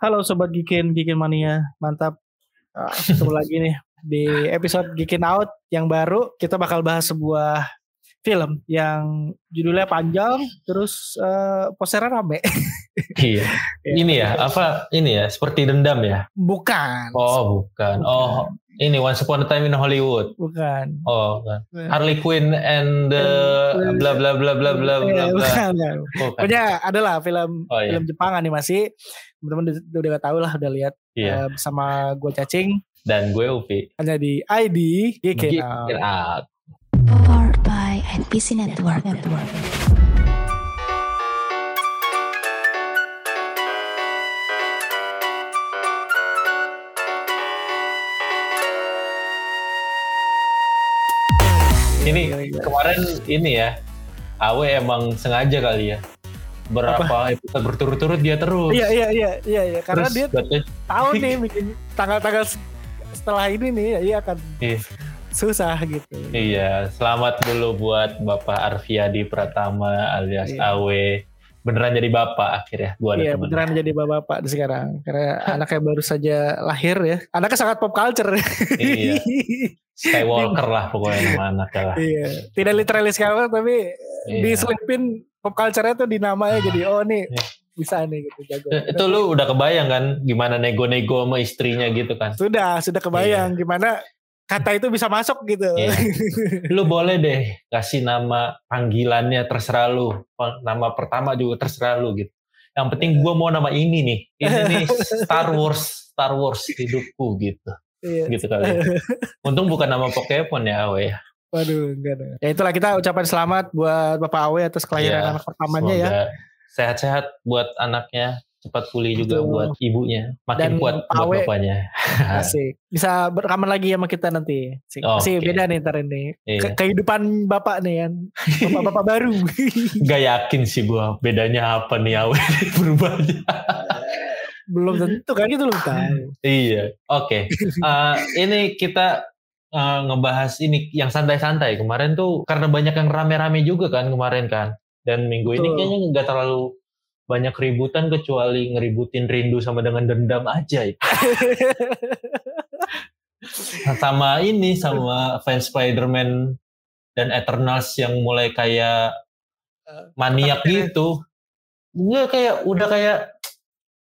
Halo sobat Gikin, Gikin Mania, mantap. Uh, ketemu lagi nih di episode Gikin Out yang baru. Kita bakal bahas sebuah film yang judulnya panjang, terus uh, posternya rame. iya. Ini ya, apa ini ya? Seperti dendam ya? Bukan. Oh, bukan. Oh, ini Once Upon a Time in Hollywood. Bukan. Oh, bukan. Harley Quinn and the bla bla bla bla bla bla Iya, bla. bukan. Bukan. Pokoknya adalah film Oh, iya. film Jepang animasi. Teman-teman udah, udah tahu lah, udah lihat Iya. uh, bersama gue cacing Dan gue Upi. hanya di ID Get Out. out. Powered by NPC Network. Network. Ini Gila, gila. kemarin ini ya. Awe emang sengaja kali ya. Berapa episode berturut-turut dia terus. Iya iya iya iya iya karena Terus dia katanya, tahu nih bikin tanggal-tanggal se- setelah ini nih ya akan Iya. susah gitu. Iya, selamat dulu buat Bapak Arfiadi Pratama alias Iya. Awe. Beneran jadi bapak akhirnya. Gua ada Iya temen. beneran jadi bapak-bapak sekarang karena anaknya baru saja lahir ya. Anaknya sangat pop culture. Iya. Skywalker lah pokoknya nama anaknya lah. iya. Tidak literally Skywalker tapi Iya. diselipin pop culture-nya tuh di namanya jadi oh nih Iya. bisa nih gitu jago. Eh, Itu lu udah kebayang kan gimana nego-nego sama istrinya gitu kan? Sudah sudah kebayang gimana kata itu bisa masuk gitu. Iya. Lu boleh deh kasih nama panggilannya terserah lu. Nama pertama juga terserah lu gitu. Yang penting gua mau nama ini nih. Ini nih Star Wars, Star Wars hidupku gitu. Iya. Gitu kali. ya. Untung bukan nama Pokemon ya, Awe ya. Waduh, enggak ada. Ya itulah kita ucapan selamat buat Bapak Awe atas kelahiran Iya, anak pertamanya ya. Semoga Sehat-sehat buat anaknya, cepat pulih juga Betul. buat ibunya, makin Dan kuat buat Awe- bapaknya. Asik. Bisa berkaman lagi sama kita nanti. Asik. Oh, Masih oke. beda nih ntar ini. Iya. Ke- kehidupan bapak nih kan. Bapak-bapak baru. Gak yakin sih gua bedanya apa nih Awe berubahnya. belum tentu kan itu belum tahu. iya, oke. Eh, ini kita eh, ngebahas ini yang santai-santai. Kemarin tuh karena banyak yang rame-rame juga kan kemarin kan. Dan minggu ini Betul. kayaknya nggak terlalu banyak ributan kecuali ngeributin rindu sama dengan dendam aja. itu. sama ini sama fans Spider-Man dan Eternals yang mulai kayak maniak gitu. Enggak kayak udah kayak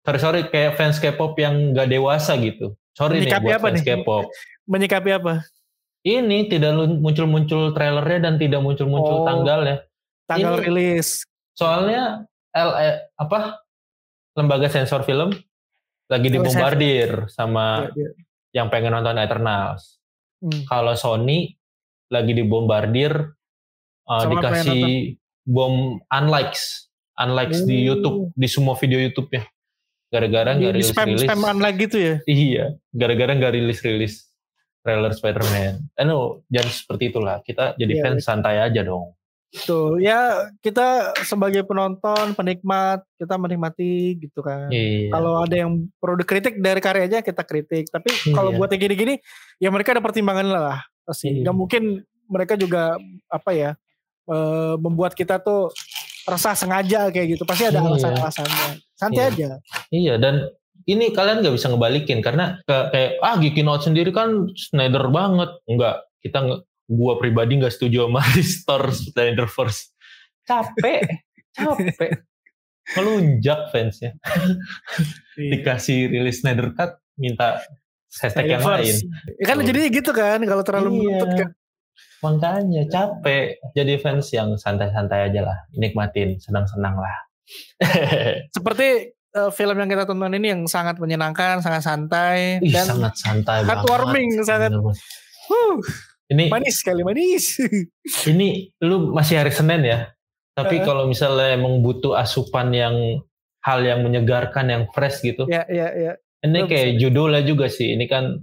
sorry sorry kayak fans K-pop yang nggak dewasa gitu. Sorry nih buat fans? K-pop. Menyikapi apa? Ini tidak muncul-muncul trailernya dan tidak Oh. muncul-muncul tanggalnya. Tanggal Ini- rilis. Soalnya LE apa lembaga sensor film lagi Oh, dibombardir sama Iya, iya. yang pengen nonton Eternals. Hmm. Kalau Sony lagi dibombardir uh, Sama dikasih bom unlikes, unlikes di Oh. YouTube, di semua video YouTube-nya. Gara-gara Di, nggak rilis spam rilis. lagi gitu ya. Iya, gara-gara nggak rilis rilis trailer Spider-Man. Eh no, jangan seperti itulah. Kita jadi Iya, fans santai aja dong. Tuh, ya kita sebagai penonton, penikmat, kita menikmati gitu kan. Iya. Kalau ada yang perlu dikritik dari karyanya kita kritik. Tapi kalau Iya. buat yang gini-gini, ya mereka ada pertimbangan lah. Pasti. Iya. Gak mungkin mereka juga apa ya eh, membuat kita tuh resah sengaja kayak gitu. Pasti ada Iya. alasan-alasannya. Santai Iya. aja. Iya dan ini kalian nggak bisa ngebalikin karena ke- kayak ah Geekin Out sendiri kan Snyder banget. Enggak, kita nge- gua pribadi nggak setuju sama restore Snyder First. Capek, capek. Melunjak fansnya. Iya. Dikasih rilis Snyder Cut minta hashtag yang lain. Ya kan Betul. jadi gitu kan kalau terlalu Iya. menuntut kan. Makanya capek. Jadi fans yang santai-santai aja lah. Nikmatin, senang-senang lah. Seperti eh, film yang kita tonton ini yang sangat menyenangkan, sangat santai Ih, dan sangat santai banget. heartwarming, sangat huh, Ini manis sekali manis. ini lu masih hari Senin ya. Tapi Heeh. kalau misalnya emang butuh asupan yang hal yang menyegarkan, yang fresh gitu. ya ya ya. ini belum kayak judulnya juga sih. Ini kan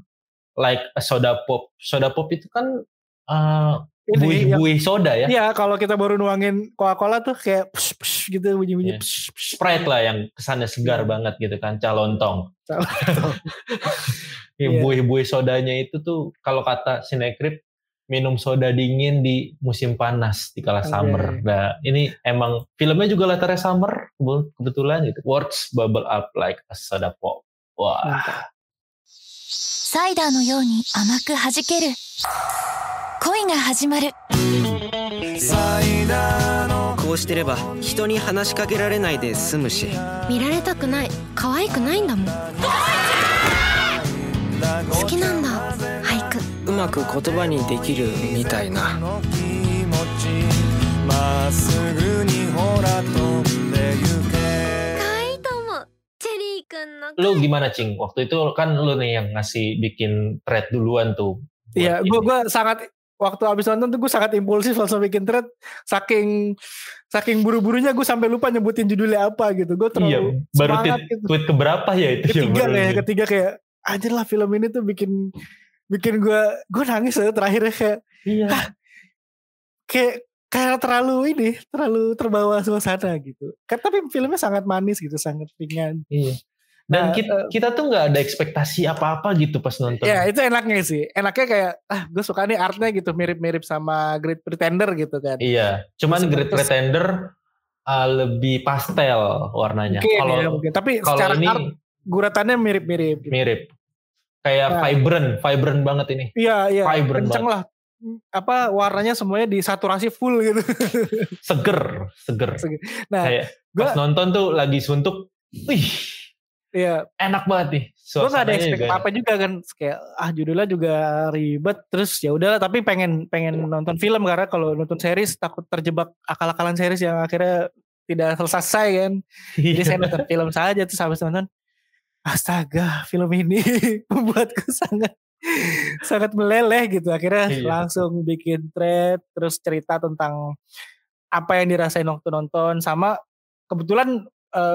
like a soda pop. Soda pop itu kan uh, Ini yang- buih-buih soda ya. Iya, kalau kita baru nuangin Coca-Cola tuh kayak psh, psh, gitu bunyi-bunyi. Iya. psh, psh. Sprite lah yang kesannya segar Iya. banget gitu kan. Calontong. Calontong. Ya, Iya. buih-buih sodanya itu tuh kalau kata Sinekrip minum soda dingin di musim panas di kala Oke. summer. Nah, ini emang filmnya juga latarnya summer kebe- kebetulan gitu. Words bubble up like a soda pop. Wah, Mantap. サイダーのように甘く弾ける 恋が始まるこうしてれば人に話しかけられないで済むし見られたくない可愛くないんだもん好きなんだ俳句うまく言葉にできるみたいな可愛いと思うチェリーくんの lu gimana cing? Waktu itu kan lu nih yang ngasih bikin thread duluan tuh. Iya, gue gue sangat waktu abis nonton tuh gue sangat impulsif langsung bikin thread saking saking buru-burunya gue sampai lupa nyebutin judulnya apa gitu. Gue terlalu Iya, baru semangat tweet, gitu. tweet keberapa ya itu? yang Ketiga baru kayak ketiga kayak anjir lah film ini tuh bikin bikin gue gue nangis ya terakhirnya kayak Iya. kayak kayak terlalu ini terlalu terbawa suasana gitu. Kan tapi filmnya sangat manis gitu, sangat ringan. Iya. Dan Nah, kita, kita tuh nggak ada ekspektasi apa-apa gitu pas nonton. Ya itu enaknya sih. Enaknya kayak ah gue suka nih artnya gitu mirip-mirip sama Great Pretender gitu kan. Iya, cuman Terus- Great terus- Pretender uh, lebih pastel warnanya. Mungkin Kalau ya mungkin. Tapi kalau secara ini art guratannya mirip-mirip. Gitu. mirip, kayak Nah. vibrant, vibrant banget ini. Iya iya. Vibrant Kenceng lah. Apa warnanya semuanya disaturasi full gitu. Seger, seger. Seger. Nah, kayak gua- pas nonton tuh lagi suntuk, wih, Iya. enak banget nih. Gue gak ada expect juga apa juga kan kayak ah judulnya juga ribet terus ya udahlah tapi pengen pengen nonton film karena kalau nonton series takut terjebak akal-akalan series yang akhirnya tidak selesai kan. Jadi Iya. saya nonton film saja terus habis nonton astaga film ini membuatku sangat sangat meleleh gitu akhirnya Iya. langsung bikin thread terus cerita tentang apa yang dirasain waktu nonton sama kebetulan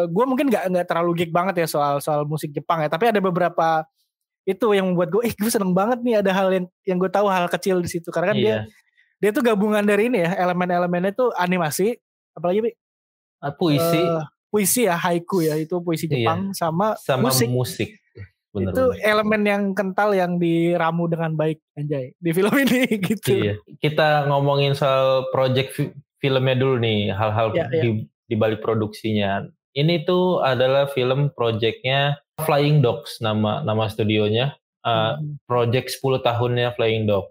gue mungkin nggak nggak terlalu geek banget ya soal soal musik Jepang ya tapi ada beberapa itu yang membuat gue eh gue seneng banget nih ada hal yang yang gue tahu hal kecil di situ karena kan dia Iya. dia tuh gabungan dari ini ya elemen-elemennya tuh animasi apalagi Pi? Ah, Puisi Eh, puisi ya haiku ya itu puisi Iya. Jepang sama, sama musik musik. Bener, itu bener. elemen yang kental yang diramu dengan baik anjay di film ini gitu Iya. Kita ngomongin soal project fi- filmnya dulu nih, hal-hal Iya, iya. di di balik produksinya. Ini tuh adalah film projectnya Flying Dogs nama nama studionya. Uh, Hmm. project 10 tahunnya Flying Dog.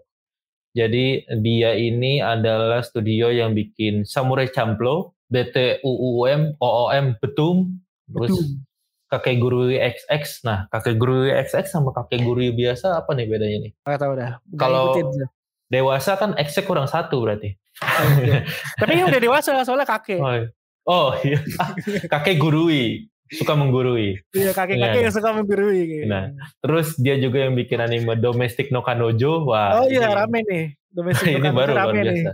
Jadi dia ini adalah studio yang bikin Samurai Champloo, BTUUM, OOM, Betum, terus Betum. Kakek Guru XX. Nah, Kakek Guru XX sama Kakek Guru biasa apa nih bedanya nih? Nggak tahu dah Kalau-. Dewasa kan X kurang satu berarti. tapi ini udah dewasa soalnya kakek Oh, iya. Oh iya. Kakek gurui, suka menggurui. iya kakek-kakek Iya. yang suka menggurui gitu. Nah, Terus dia juga yang bikin anime Domestic no Kanojo. Wah, oh iya ini- rame nih Domestic Ini baru luar biasa.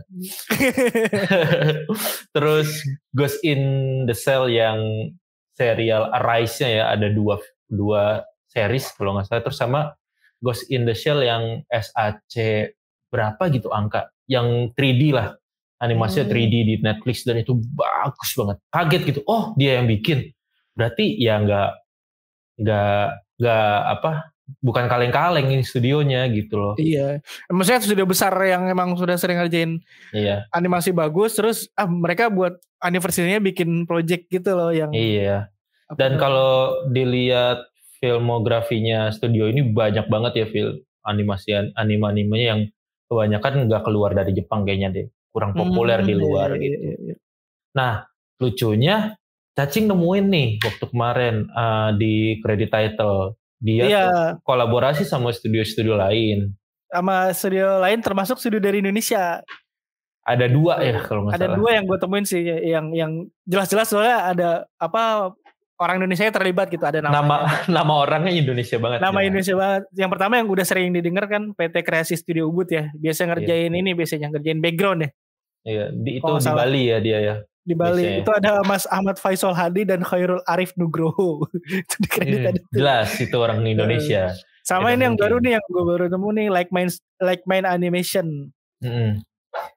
Terus Ghost in the Cell yang serial Arise-nya ya ada dua dua series kalau nggak salah terus sama Ghost in the Shell yang SAC berapa gitu angka yang 3D lah animasinya Hmm. 3D di Netflix dan itu bagus banget. Kaget gitu oh dia yang bikin. Berarti ya nggak nggak nggak apa bukan kaleng-kaleng ini studionya gitu loh. Iya, maksudnya studio besar yang emang sudah sering ngerjain iya. animasi bagus, terus ah mereka buat anniversary-nya bikin project gitu loh yang iya. Dan kalau dilihat filmografinya studio ini banyak banget ya film animasi anime-animenya yang kebanyakan nggak keluar dari Jepang kayaknya deh, kurang populer Hmm, di iya, luar iya, gitu. iya, iya. Nah, lucunya Cacing nemuin nih waktu kemarin eh, di credit title dia Iya, tuh kolaborasi sama studio-studio lain. sama studio lain termasuk studio dari Indonesia. Ada dua ya kalau nggak Ada salah. dua yang gue temuin sih yang yang jelas-jelas soalnya ada apa orang Indonesia yang terlibat gitu ada nama Nama nama orangnya Indonesia banget. nama ya. Indonesia banget. Yang pertama yang udah sering didengar kan PT Kreasi Studio Ubud ya. Biasa ngerjain Iya. ini, biasanya ngerjain background ya Iya, di, itu nggak di salah. Bali ya dia ya. di Bali. Biasanya. Itu ada Mas Ahmad Faisal Hadi dan Khairul Arif Nugroho. itu di kredit ada tuh. jelas itu orang Indonesia. Sama Tidak ini yang baru nih yang gue baru nemu nih Like Mind Like Mind Animation. Mm-mm.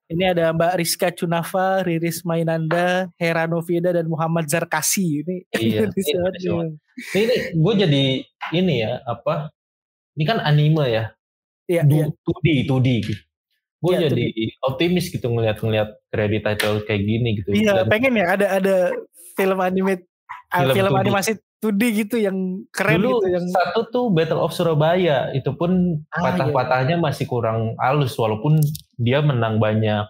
Ini ada Mbak Rizka Cunafa, Riris Mainanda, Hera Novida dan Muhammad Zarkasi. Ini Iya, ini. Ini, gue jadi ini ya apa? Ini kan anime ya, Iya, Du- iya. 2D, 2D. Gue Iya, jadi optimis gitu ngeliat-ngeliat credit title kayak gini gitu. Iya, Dan pengen ya ada ada film anime film, Film film 2D. animasi 2D gitu yang keren dulu gitu yang satu tuh Battle of Surabaya itu pun Ah, patah-patahnya masih kurang halus walaupun dia menang banyak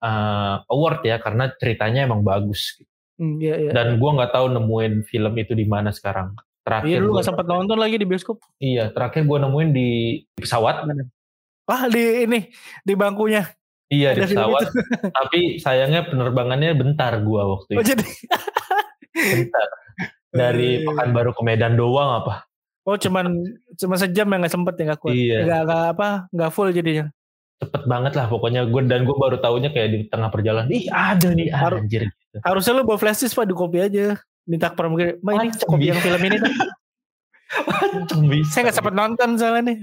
uh, award ya karena ceritanya emang bagus. Hmm, iya, iya. Dan gua nggak tahu nemuin film itu di mana sekarang. Terakhir Iya, lu gak sempat nonton lagi di bioskop. Iya, terakhir gue nemuin di pesawat. Wah, di ini di bangkunya. Iya di Ada film pesawat. tapi sayangnya penerbangannya bentar gua waktu Oh, itu. jadi Bentar. Dari Eh. Pekanbaru ke Medan doang apa? Oh, cuman cuma sejam ya nggak sempet ya nggak kuat. Iya. Nggak nggak apa, nggak full jadinya. Cepet banget lah pokoknya gue dan gue baru tahunya kayak di tengah perjalanan. Ih ada nih Baru- anjir gitu. Harusnya lu bawa flash disk Pak, di kopi aja. Minta pramugari, "Ma ini kopi Bi." yang film ini bisa. Saya nggak sempat nonton soalnya nih,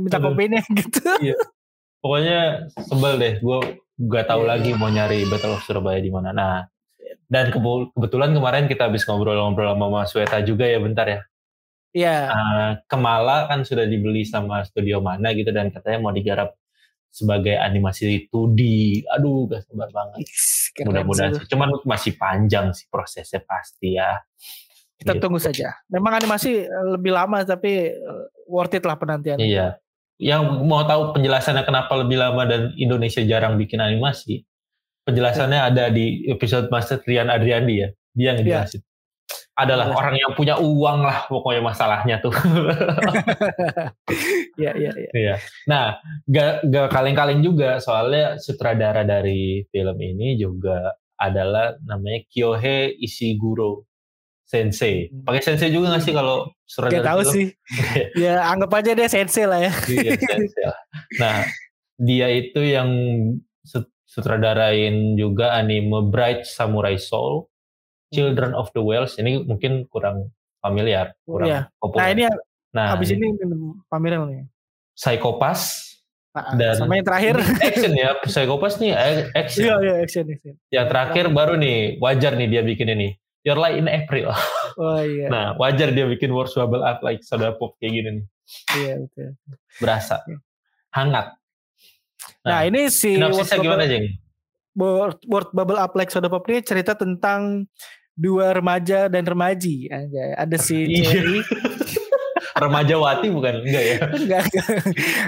minta kopinya gitu. Pokoknya sebel deh. Gue gak tahu Iya. lagi mau nyari Battle of Surabaya di mana. Nah dan kebetulan kemarin kita habis ngobrol-ngobrol sama Mas Weta juga ya bentar ya. Iya. Nah, Kemala kan sudah dibeli sama studio mana gitu dan katanya mau digarap sebagai animasi 2D. Aduh, gak sabar banget. Mudah-mudahan. Cuman masih panjang sih prosesnya pasti ya. Kita Gitu. tunggu saja. Memang animasi eh, lebih lama tapi eh, worth it lah penantian. Iya. Yang mau tahu penjelasannya kenapa lebih lama dan Indonesia jarang bikin animasi, penjelasannya ada di episode Master Rian Adriandi ya. Dia yang Iya. ngejelasin. Adalah Iya. orang yang punya uang lah pokoknya masalahnya tuh. Iya, iya, iya. Iya. Nah, gak, gak kaleng-kaleng juga soalnya sutradara dari film ini juga adalah namanya Kyohei Ishiguro Sensei. Hmm. Pakai sensei juga gak sih kalau Gak sutradara tahu film? sih. ya anggap aja dia sensei lah ya. Iya, sensei lah. Nah, dia itu yang sut- sutradarain juga anime Bright Samurai Soul, Children of the Whales. Ini mungkin kurang familiar, kurang Iya. populer. Nah ini Nah, habis ini ini pameran nih. Psychopass Nah, Dan- sama yang terakhir. action ya, Psychopass nih action. Iya, iya, action, action. Yang terakhir baru nih, wajar nih dia bikin ini. Your Light in April. Oh iya, Nah, wajar dia bikin Words Bubble Up like soda pop kayak gini nih. iya betul. Berasa. Hangat. Nah, ini si Sinopsisnya gimana, Bubble, Jeng? World, Bubble Up Like Soda Pop ini cerita tentang dua remaja dan remaji. Ada si Iya. Cherry. Remaja Wati bukan? Enggak ya? Enggak, enggak.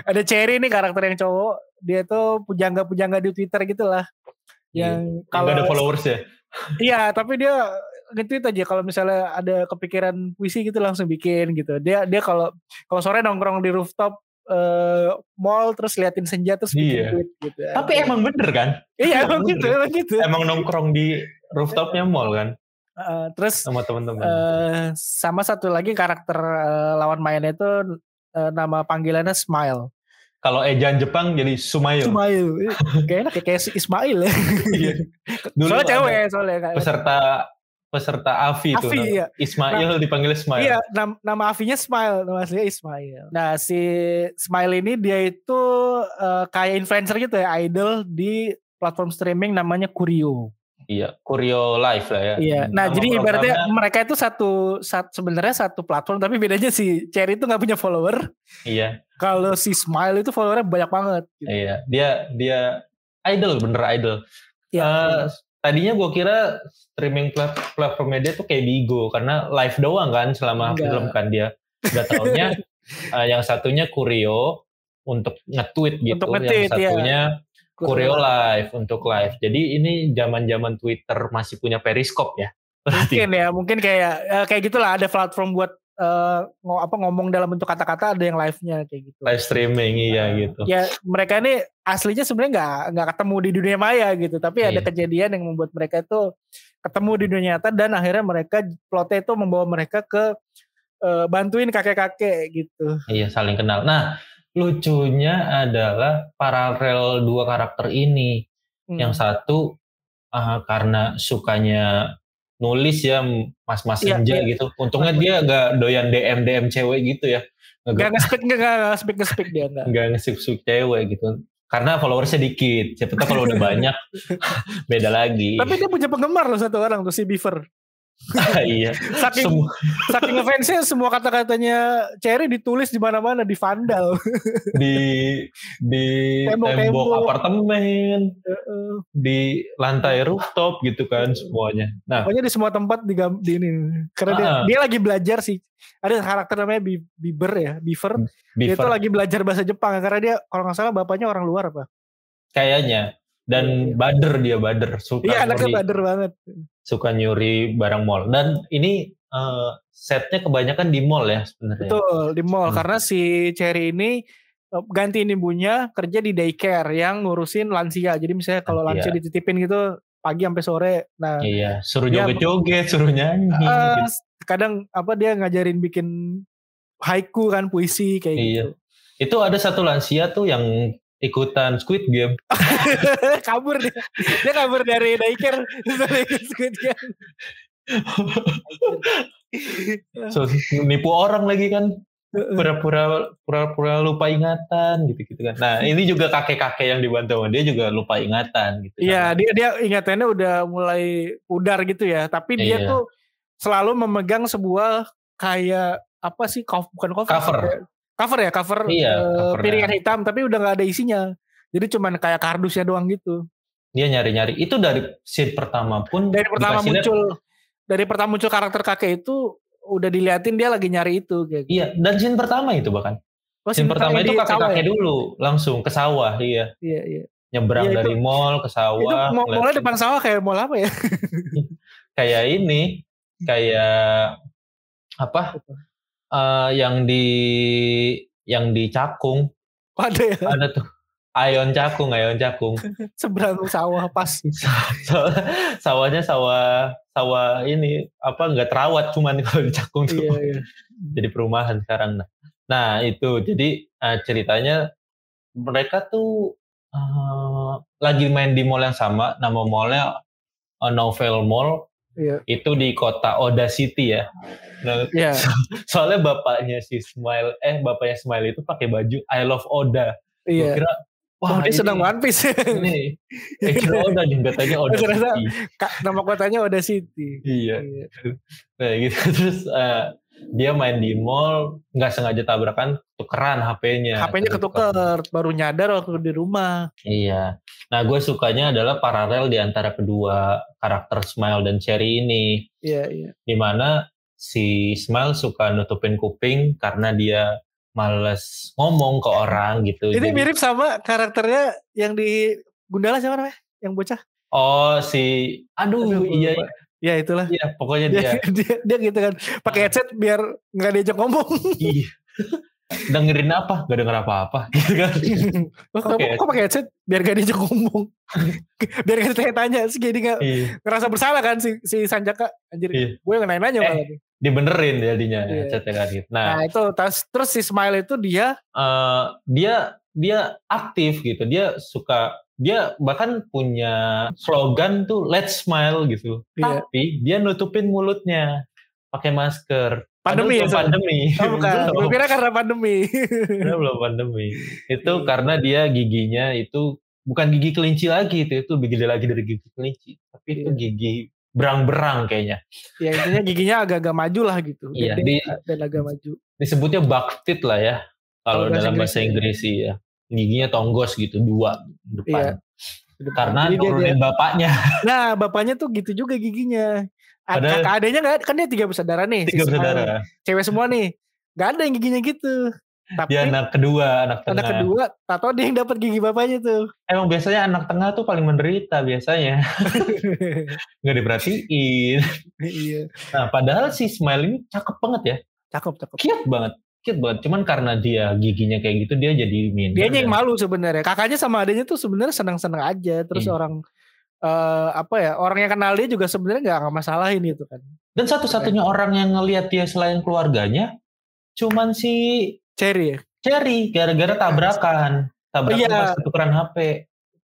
Ada Cherry nih karakter yang cowok. Dia tuh pujangga-pujangga di Twitter gitu lah. Yang Kalau kalau ada followers ya? Iya, tapi dia nge-tweet aja kalau misalnya ada kepikiran puisi gitu langsung bikin gitu. Dia dia kalau kalau sore nongkrong di rooftop eh, mall terus liatin senja terus bikin Iya. tweet gitu. Tapi emang bener kan? iya emang gitu, emang gitu. Emang nongkrong di rooftopnya mall kan? Eh, terus Sama teman-teman. eh, sama satu lagi karakter eh, lawan mainnya itu eh, nama panggilannya Smile. Kalau ejaan Jepang jadi Sumayo. Kayak enak ya, kayak si Ismail ya. Iya. Dulu soalnya cewek soalnya. Peserta peserta Avi, itu. Avi, nama- iya. Ismail dipanggil Ismail. Iya, nam- nama Avinya Smile, nama aslinya Ismail. Nah, si Smile ini dia itu eh, kayak influencer gitu ya, idol di platform streaming namanya Kurio. Iya, Kurio Live lah ya. Iya. Nah, Nama jadi ibaratnya mereka itu satu, sat- sebenarnya satu platform, tapi bedanya si Cherry itu nggak punya follower. Iya, Kalau si Smile itu followernya banyak banget. Gitu. iya. Dia dia idol bener idol. Iya. Eh, tadinya gue kira streaming plat- platformnya dia tuh kayak Bigo karena live doang kan selama Enggak. film kan dia. Udah tahunnya eh, yang satunya Kurio untuk nge-tweet gitu, Untuk nge-tweet, yang iya. satunya Kurio Live untuk live. Jadi ini zaman-zaman Twitter masih punya Periscope ya. Mungkin ya, mungkin kayak eh, kayak gitulah ada platform buat ngo- apa ngomong dalam bentuk kata-kata ada yang live-nya kayak gitu. live streaming iya gitu. ya mereka ini aslinya sebenarnya nggak nggak ketemu di dunia maya gitu tapi ada Iya. kejadian yang membuat mereka itu ketemu di dunia nyata dan akhirnya mereka plotnya itu membawa mereka ke eh, bantuin kakek-kakek gitu Iya saling kenal. Nah lucunya adalah paralel dua karakter ini. Hmm. Yang satu ah, karena sukanya nulis ya mas-mas Iya, senja iya. gitu. Untungnya dia gak doyan DM DM cewek gitu ya. nggak nge-speak nggak nggak speak nge speak dia nggak nggak ngesip cewek gitu. Karena followersnya dikit. Siapa tahu kalau udah banyak beda lagi. tapi dia punya penggemar loh satu orang tuh si Beaver iya. Saking Semua saking ngefansnya semua kata-katanya Cherry ditulis di mana-mana di vandal. di di Tembok-tembok. tembok apartemen, di lantai rooftop gitu kan semuanya. Nah, Pokoknya di semua tempat di, di ini. Karena dia, dia lagi belajar sih. Ada karakter namanya Bi- Bieber ya, Beaver. Dia tuh Beaver lagi belajar bahasa Jepang karena dia kalau nggak salah bapaknya orang luar apa. kayaknya dan Iya. bader dia bader suka Iya anaknya bader banget. Suka nyuri barang mall dan ini eh, setnya kebanyakan di mall ya sebenarnya. Betul di mall Hmm. karena si Cherry ini eh, gantiin ibunya kerja di daycare yang ngurusin lansia. Jadi misalnya kalau Lansia. lansia dititipin gitu pagi sampai sore. Nah, Iya, suruh joget-joget, suruh nyanyi. eh, gitu. kadang apa dia ngajarin bikin haiku kan puisi kayak Iya. gitu. Itu ada satu lansia tuh yang ikutan Squid Game. kabur dia. Dia kabur dari daycare dari Squid Game. So, nipu orang lagi kan. Pura-pura pura-pura lupa ingatan gitu-gitu kan. Nah, ini juga kakek-kakek yang dibantu sama dia juga lupa ingatan gitu. Iya, dia dia ingatannya udah mulai pudar gitu ya. Tapi dia Iya. tuh selalu memegang sebuah kayak apa sih? co- Bukan cover. Cover. Cover ya, cover Iya, covernya. piringan hitam tapi udah nggak ada isinya. Jadi cuman kayak kardusnya doang gitu. Dia nyari-nyari. Itu dari scene pertama pun Dari pertama muncul dari pertama muncul karakter kakek itu udah diliatin dia lagi nyari itu kayak gitu. Iya, dan scene pertama itu bahkan. Oh, Scene sebentar, pertama itu kakek-kakek ya? dulu langsung ke sawah, iya. Iya, iya. Nyebrang Iya, itu- dari mall ke Itu sawah. mau ngeliatin- mulai depan sawah kayak mall apa ya? kayak ini kayak apa Eh, yang di yang di Cakung. Ada ya ada tuh Ayon Cakung Ayon Cakung. Seberang sawah pas. Saw- sawahnya sawah sawah ini apa nggak terawat cuman kalau di Cakung tuh. Iya, iya. jadi perumahan sekarang nah. Nah itu jadi eh, ceritanya mereka tuh eh, lagi main di mall yang sama. Nama mallnya eh, Novel Mall Iya. itu di kota Oda City ya. Nah, Iya. soalnya bapaknya si Smile, eh bapaknya Smile itu pakai baju I Love Oda. Iya. kira, Wah, dia ini- sedang One Piece. Ini, eh, kira Oda nih, katanya Oda City. Kak, nama kotanya Oda City. Iya, Iya. nah gitu. Terus eh, dia main di mall, nggak sengaja tabrakan, tukeran HP-nya. HP-nya ketuker, baru nyadar waktu di rumah. Iya. Nah, gue sukanya adalah paralel di antara kedua karakter Smile dan Cherry ini. Iya, iya. Di mana si Smile suka nutupin kuping karena dia males ngomong ke orang gitu. Ini Jadi- mirip sama karakternya yang di Gundala siapa namanya? Yang bocah. Oh si, aduh, Aduh, iya, lupa. Ya itulah. iya, pokoknya Dia, dia. dia, dia gitu kan. Pakai headset biar nggak diajak ngomong. Iya. dengerin apa? Gak denger apa-apa, gitu kan? Oh, kamu Pakai kok pakai headset biar gak diajak ngomong. biar gak ditanya-tanya. Terus jadi gak Iya. ngerasa bersalah kan si, si Sanjaka. Anjir, Iya. gue yang nanya-nanya Eh, malah. nih. Dibenerin jadinya Iya. chatnya kan gitu. Nah, Nah itu tas, terus si Smile itu dia eh, dia dia aktif gitu. Dia suka dia bahkan punya slogan tuh let's smile gitu. Iya. Tapi dia nutupin mulutnya pakai masker. Pandemi ya, pandemi. Oh, bukan. Gue kira karena pandemi. Padahal belum pandemi. Itu Iya. karena dia giginya itu bukan gigi kelinci lagi itu itu lebih gede lagi dari gigi kelinci. Tapi itu Iya. gigi berang-berang kayaknya. ya intinya giginya agak-agak maju lah gitu. Iya, di- dan agak maju. Disebutnya buck teeth lah ya. Kalau bahasa dalam bahasa Inggris, Inggris sih ya. Giginya tonggos gitu dua Iya. depan. Karena Jadi dia- nurunin bapaknya. Nah bapaknya tuh gitu juga giginya. Padahal- Kakak adanya nggak kan dia tiga bersaudara nih. Tiga bersaudara. Cewek semua nih. Gak ada yang giginya gitu. Tapi Dia anak kedua, anak tengah. anak kedua, tato dia yang dapat gigi bapaknya tuh. Emang biasanya anak tengah tuh paling menderita biasanya. Nggak diperhatiin. iya. Nah, padahal si Smile ini cakep banget ya. Cakep, cakep. Cute banget. Cute banget. Cuman karena dia giginya kayak gitu, dia jadi minder. Dia yang malu sebenarnya. Kakaknya sama adanya tuh sebenarnya senang-senang aja. Terus Iya. orang eh apa ya orang yang kenal dia juga sebenarnya nggak nggak masalahin itu kan. Dan satu-satunya orang yang ngelihat dia selain keluarganya, cuman si Cherry ya. Cherry. Gara-gara tabrakan. Tabrakan iya. pas tukeran HP.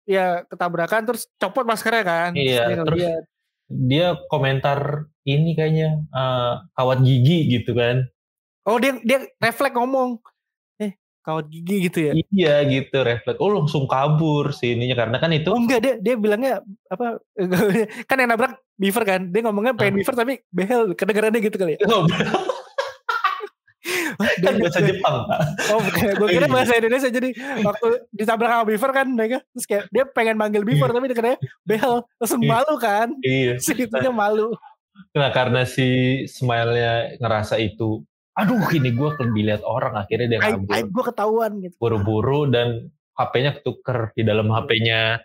Ya ketabrakan terus copot maskernya kan. Iya, dia terus- ngeliat. Dia komentar ini kayaknya eh, kawat gigi gitu kan. Oh dia dia refleks ngomong. Eh kawat gigi gitu ya. Iya gitu refleks. Oh langsung kabur sih ininya karena kan itu Oh enggak dia dia bilangnya apa kan yang nabrak beaver kan. Dia ngomongnya pengen beaver tapi behel kedengarannya gitu kali ya. kan bahasa Jepang Pak. Oh bukan, gue kira Iya. bahasa Indonesia jadi waktu ditabrak sama beaver kan mereka terus kayak dia pengen manggil beaver tapi dia behel langsung Iya. malu kan. Iya. Segitunya malu. Nah karena si Smile-nya ngerasa itu, aduh ini gue dilihat orang akhirnya dia kabur. aib gue ketahuan gitu. buru-buru dan HP-nya ketuker di dalam HP-nya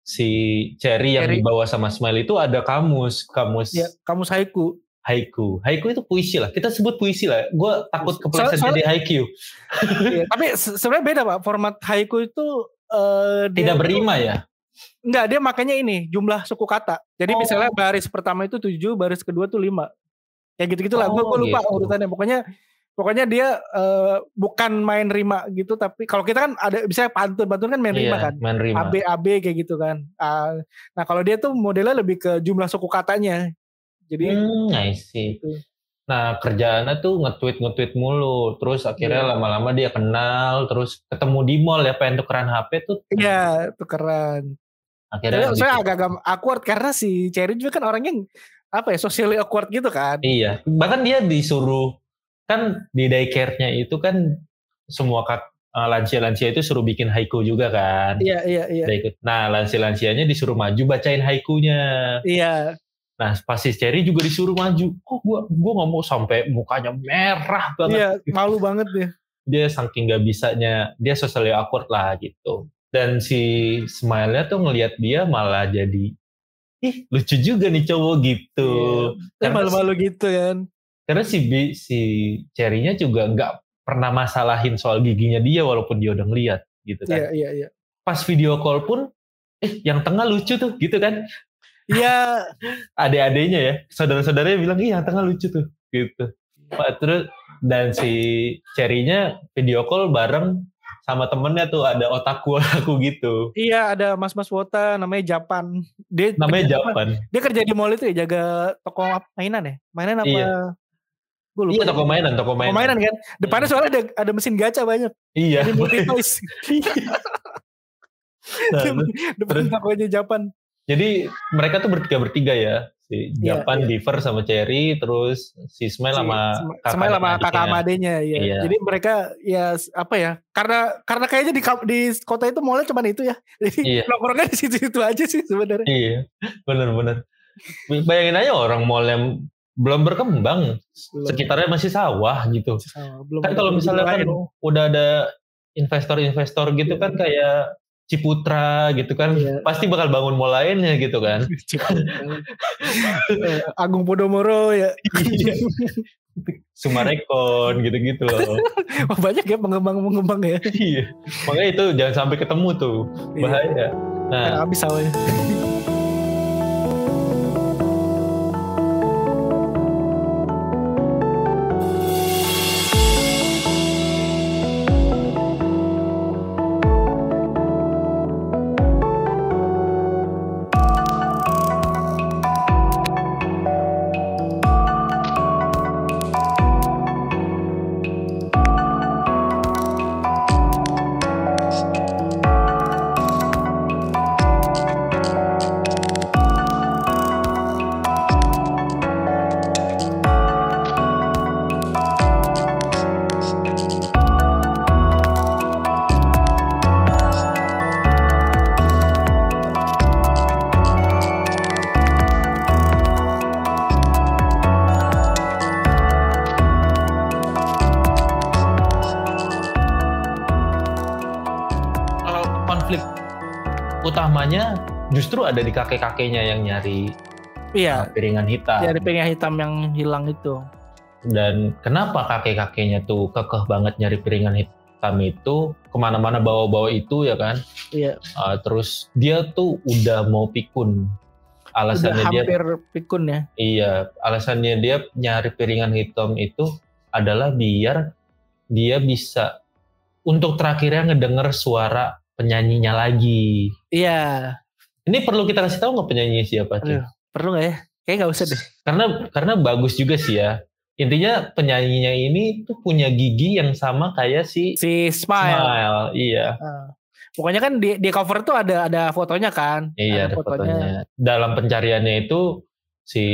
si Cherry yang Cherry. dibawa sama Smile itu ada kamus kamus Ya, kamu haiku. haiku haiku itu puisi lah kita sebut puisi lah gue takut kepleset Soal- jadi haiku Iya, tapi se- sebenarnya beda pak format haiku itu dia tidak itu- berima ya Enggak, dia makanya ini jumlah suku kata. Jadi Oh. misalnya baris pertama itu tujuh, baris kedua tuh Ya gitu-gitulah. Gue Oh, lupa gitu. urutannya. Pokoknya pokoknya dia eh, bukan main rima gitu, tapi kalau kita kan ada bisa pantun, pantun kan main rima Iya, kan. main rima AB AB kayak gitu kan. Ah, nah kalau dia tuh modelnya lebih ke jumlah suku katanya. Jadi hmm, I see. Gitu. Nah kerjaannya tuh nge-tweet nge-tweet mulu, terus akhirnya Iya. lama-lama dia kenal, terus ketemu di mall ya pengen tukeran HP tuh, ya itu keren. akhirnya Saya, saya gitu. agak-agak awkward karena si Cherry juga kan orangnya apa ya socially awkward gitu kan. Iya, bahkan dia disuruh kan di daycare-nya itu kan semua kak, eh, lansia-lansia itu suruh bikin haiku juga kan. Iya iya iya. Nah, lansia-lansianya disuruh maju bacain haikunya. Iya. Nah, pas si Cherry juga disuruh maju. Kok gua gua nggak mau sampai mukanya merah banget. Iya, malu banget dia. Dia saking nggak bisanya, dia socially awkward lah gitu. Dan si Smile-nya tuh ngelihat dia malah jadi ih lucu juga nih cowok gitu. Karena malu-malu gitu kan. karena si B, si Cherry-nya juga nggak pernah masalahin soal giginya dia walaupun dia udah ngeliat gitu kan. Iya, iya, iya. Pas video call pun, eh yang tengah lucu tuh gitu kan. Iya, Adik-adiknya ya, saudara-saudaranya bilang, iya yang tengah lucu tuh gitu. Pak, terus dan si Cherry-nya video call bareng sama temennya tuh ada otaku otaku gitu. iya ada Mas-mas Wota namanya Japan. Dia Namanya apa? Japan. Dia kerja di mall itu ya, jaga toko mainan ya? Mainan apa? Iya. Gue lupa. Iya toko mainan, toko Toko mainan. mainan kan. Depannya soalnya ada ada mesin gacha banyak. Iya. Jadi multi toys. Nah, terus- Depan terus- tokonya Japan. Jadi mereka tuh bertiga bertiga ya, si Iya, Japan, iya. Diver sama Cherry, terus si Smile sama kakak Semai sama kakak sama adenya ya. Iya. Jadi mereka ya apa ya? Karena karena kayaknya di di kota itu mallnya cuma itu ya. Jadi Iya. nongkrongnya di situ-situ aja sih sebenarnya. Iya, bener-bener. Bayangin aja orang mall yang belum berkembang, sekitarnya masih sawah gitu. Sama, belum Kan kalau misalnya kan udah ada investor-investor gitu kan kayak Ciputra gitu kan, Iya. pasti bakal bangun mall lainnya gitu kan. Agung Podomoro ya. Sumarekon gitu-gitu loh. Wah, banyak ya pengembang-pengembang ya. iya, makanya itu jangan sampai ketemu tuh, bahaya. Nah, habis sawahnya. Justru ada di kakek-kakeknya yang nyari Iya. uh, piringan hitam. Ya, ada pengen hitam yang hilang itu. Dan kenapa kakek-kakeknya tuh kekeh banget nyari piringan hitam itu ke mana-mana bawa-bawa itu ya kan? Iya. Uh, terus dia tuh udah mau pikun. Udah Alasannya dia hampir pikun ya. iya, alasannya dia nyari piringan hitam itu adalah biar dia bisa untuk terakhirnya ngedenger suara penyanyinya lagi. Iya. Ini perlu kita kasih tahu nggak penyanyi siapa? Aduh, perlu gak ya? Kayaknya gak usah deh. Karena karena bagus juga sih ya. intinya penyanyinya ini tuh punya gigi yang sama kayak si Si Smile. Smile. Iya. Ah. Pokoknya kan di, di cover tuh ada ada fotonya kan. Iya ada fotonya. Dalam pencariannya itu si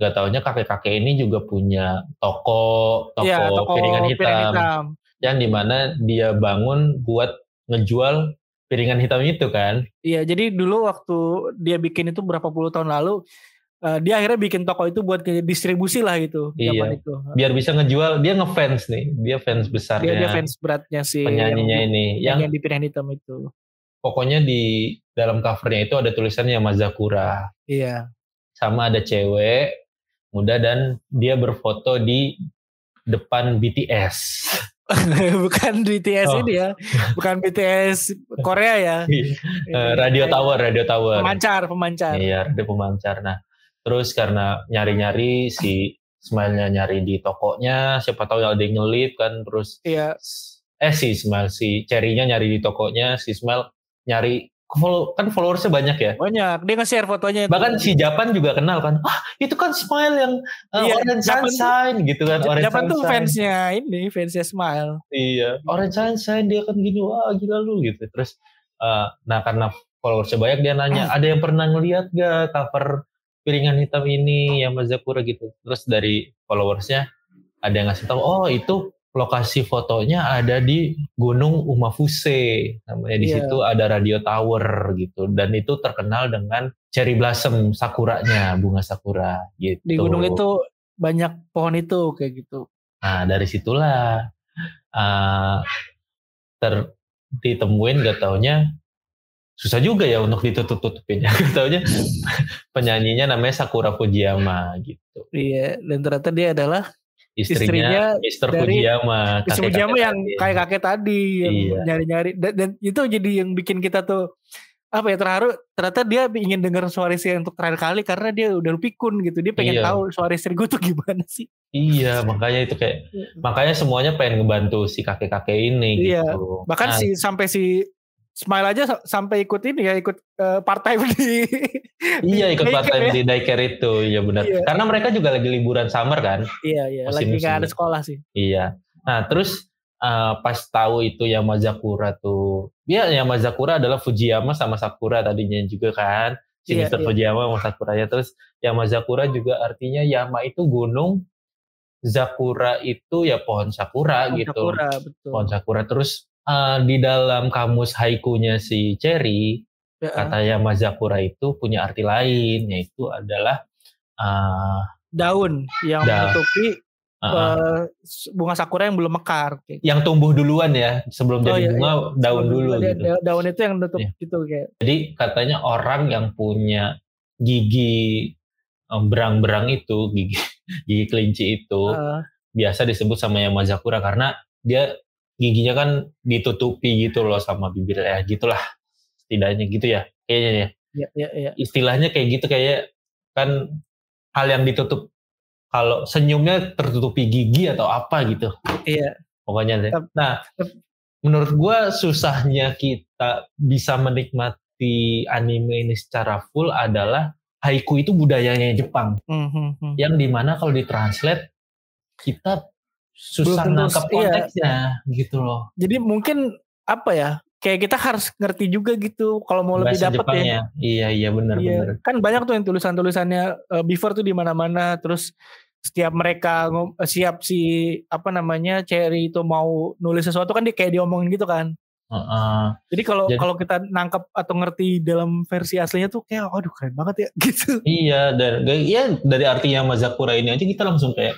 gak taunya kakek-kakek ini juga punya toko toko, Iya, toko piringan hitam, piring hitam. yang di mana dia bangun buat ngejual piringan hitam itu kan. Iya, jadi dulu waktu dia bikin itu berapa puluh tahun lalu, eh, dia akhirnya bikin toko itu buat distribusi lah gitu. Iya. itu. Biar bisa ngejual dia ngefans nih, dia fans Dia, besarnya dia fans beratnya si penyanyinya yang, ini. yang, Yang di piringan hitam itu. pokoknya di dalam covernya itu ada tulisannya Mazakura. Iya. sama ada cewek muda dan dia berfoto di depan BTS. Bukan BTS Oh. ini ya. Bukan BTS Korea ya. Eh, radio tower, radio tower. Pemancar, pemancar. Iya, radio pemancar. Nah, terus karena nyari-nyari si Smile-nya nyari di tokonya, siapa tahu ada yang ngelip kan, terus Iya. eh si Smile, si Cherry-nya nyari di tokonya, si Smile nyari follow, kan followersnya banyak ya. Banyak. Dia nge-share fotonya. itu. Bahkan si Japan juga kenal kan. Ah, itu kan Smile yang uh, Iya, Orange Japan tuh- Sunshine gitu kan. Orange Japan tuh Sunshine. fansnya ini, fansnya Smile. Iya, Orange Sunshine dia kan gini, wah gila lu gitu. Terus, uh, nah karena followersnya banyak dia nanya, ada yang pernah ngeliat gak cover piringan hitam ini yang Mazakura gitu. Terus dari followersnya ada yang ngasih tahu, oh itu lokasi fotonya ada di Gunung Umafuse, namanya di Iya. situ ada radio tower gitu, dan itu terkenal dengan cherry blossom sakuranya, bunga sakura gitu. Di gunung itu banyak pohon itu kayak gitu. Nah dari situlah uh, ter ditemuin gak taunya susah juga ya untuk ditutup-tutupin ya gak taunya penyanyinya namanya Sakura Fujiyama gitu Iya, dan ternyata dia adalah istrinya, Istrinya Mr. dari- Fujiyama kakek-kakek Fujiyama yang kayak kakek tadi yang Iya. nyari-nyari dan, dan itu jadi yang bikin kita tuh apa ya terharu ternyata dia ingin dengar suara istri untuk terakhir kali karena dia udah pikun gitu dia pengen Iya. tahu suara istri gue tuh gimana sih iya makanya itu kayak makanya semuanya pengen ngebantu si kakek-kakek ini Iya. gitu bahkan Nah, si sampai si Smile aja sa- sampai ikut ini ya ikut eh, part time di iya ikut di part daycare time ya. di daycare itu iya benar Iya. karena mereka juga lagi liburan summer kan iya iya lagi Musim-musim nggak ada ya. sekolah sih Iya. Nah, terus eh, pas tahu itu Yamazakura tuh, dia Yamazakura adalah Fujiyama sama Sakura tadinya juga kan. Si Iya, iya. Fujiyama sama Sakuranya. Terus Yamazakura juga artinya Yama itu gunung, Zakura itu ya pohon sakura Pohon gitu. Sakura betul Pohon sakura. Terus eh, di dalam kamus haikunya si Cherry, Ya, kata Yamazakura itu punya arti lain, yaitu adalah eh, daun yang Da- menutupi eh, bunga sakura yang belum mekar kayak yang tumbuh duluan ya sebelum Oh, jadi iya, bunga daun Sebelum dulu dia- gitu. daun itu yang nutup Iya. gitu kayak. Jadi katanya orang yang punya gigi berang-berang itu, gigi gigi kelinci itu eh, biasa disebut sama Yamazakura karena dia giginya kan ditutupi gitu loh sama bibir ya gitulah setidaknya gitu ya kayaknya ya. Ya ya ya istilahnya kayak gitu kayak kan hal yang ditutup kalau senyumnya tertutupi gigi atau apa gitu. Iya. Pokoknya deh. Nah, menurut gua susahnya kita bisa menikmati anime ini secara full adalah haiku itu budayanya Jepang, hmm, hmm. yang di mana kalau ditranslate kita susah Belum nangkep iya. konteksnya gitu loh. jadi mungkin apa ya kayak kita harus ngerti juga gitu kalau mau lebih Bahasa dapet ya Jepangnya. Iya iya benar Iya, benar. kan banyak tuh yang tulisan-tulisannya eh, Beaver tuh di mana-mana terus setiap mereka eh, siap si apa namanya Cherry itu mau nulis sesuatu kan dia kayak diomongin gitu kan. Heeh. Jadi kalau kalau kita nangkep atau ngerti dalam versi aslinya tuh kayak aduh keren banget ya gitu. Iya dan ya dari artinya Mazakura ini aja kita langsung kayak